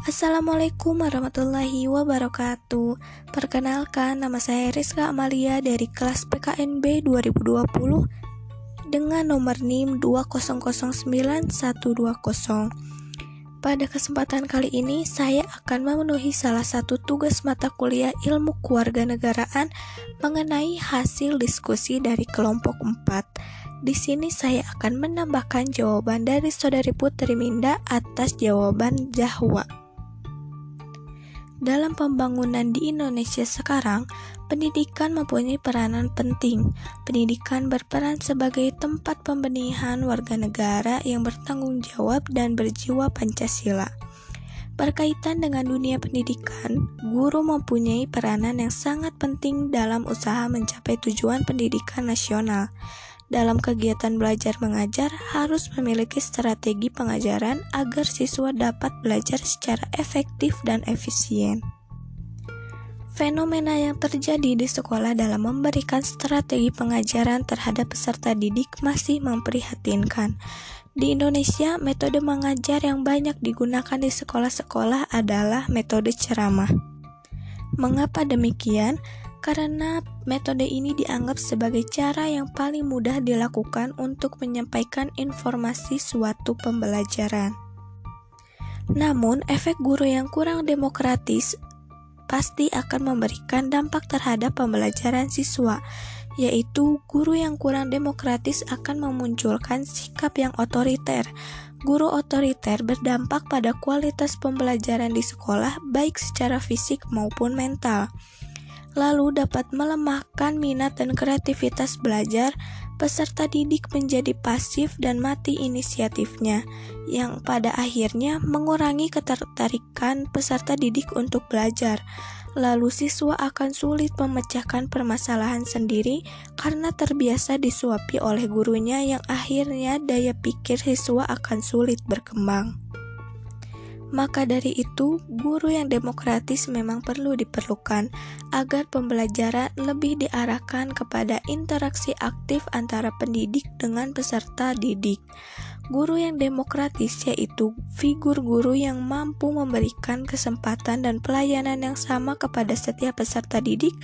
Assalamualaikum warahmatullahi wabarakatuh. Perkenalkan, nama saya Rizka Amalia dari kelas PKNB 2020 dengan nomor NIM 2009120 Pada kesempatan kali ini, saya akan memenuhi salah satu tugas mata kuliah ilmu kewarganegaraan mengenai hasil diskusi dari kelompok 4 di sini saya akan menambahkan jawaban dari saudari Putri Minda atas jawaban Jahwa. Dalam pembangunan di Indonesia sekarang, pendidikan mempunyai peranan penting. Pendidikan berperan sebagai tempat pembenihan warga negara yang bertanggung jawab dan berjiwa Pancasila. Berkaitan dengan dunia pendidikan, guru mempunyai peranan yang sangat penting dalam usaha mencapai tujuan pendidikan nasional dalam kegiatan belajar mengajar harus memiliki strategi pengajaran agar siswa dapat belajar secara efektif dan efisien. Fenomena yang terjadi di sekolah dalam memberikan strategi pengajaran terhadap peserta didik masih memprihatinkan. Di Indonesia, metode mengajar yang banyak digunakan di sekolah-sekolah adalah metode ceramah. Mengapa demikian? Karena metode ini dianggap sebagai cara yang paling mudah dilakukan untuk menyampaikan informasi suatu pembelajaran. Namun, efek guru yang kurang demokratis pasti akan memberikan dampak terhadap pembelajaran siswa, yaitu guru yang kurang demokratis akan memunculkan sikap yang otoriter. Guru otoriter berdampak pada kualitas pembelajaran di sekolah, baik secara fisik maupun mental lalu dapat melemahkan minat dan kreativitas belajar, peserta didik menjadi pasif dan mati inisiatifnya, yang pada akhirnya mengurangi ketertarikan peserta didik untuk belajar. Lalu siswa akan sulit memecahkan permasalahan sendiri karena terbiasa disuapi oleh gurunya yang akhirnya daya pikir siswa akan sulit berkembang. Maka dari itu, guru yang demokratis memang perlu diperlukan agar pembelajaran lebih diarahkan kepada interaksi aktif antara pendidik dengan peserta didik. Guru yang demokratis yaitu figur guru yang mampu memberikan kesempatan dan pelayanan yang sama kepada setiap peserta didik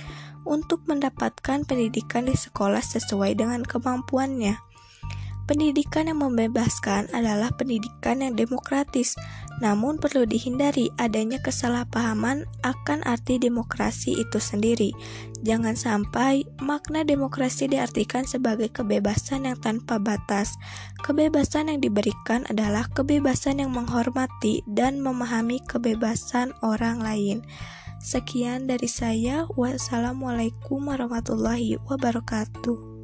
untuk mendapatkan pendidikan di sekolah sesuai dengan kemampuannya. Pendidikan yang membebaskan adalah pendidikan yang demokratis, namun perlu dihindari adanya kesalahpahaman akan arti demokrasi itu sendiri. Jangan sampai makna demokrasi diartikan sebagai kebebasan yang tanpa batas. Kebebasan yang diberikan adalah kebebasan yang menghormati dan memahami kebebasan orang lain. Sekian dari saya. Wassalamualaikum warahmatullahi wabarakatuh.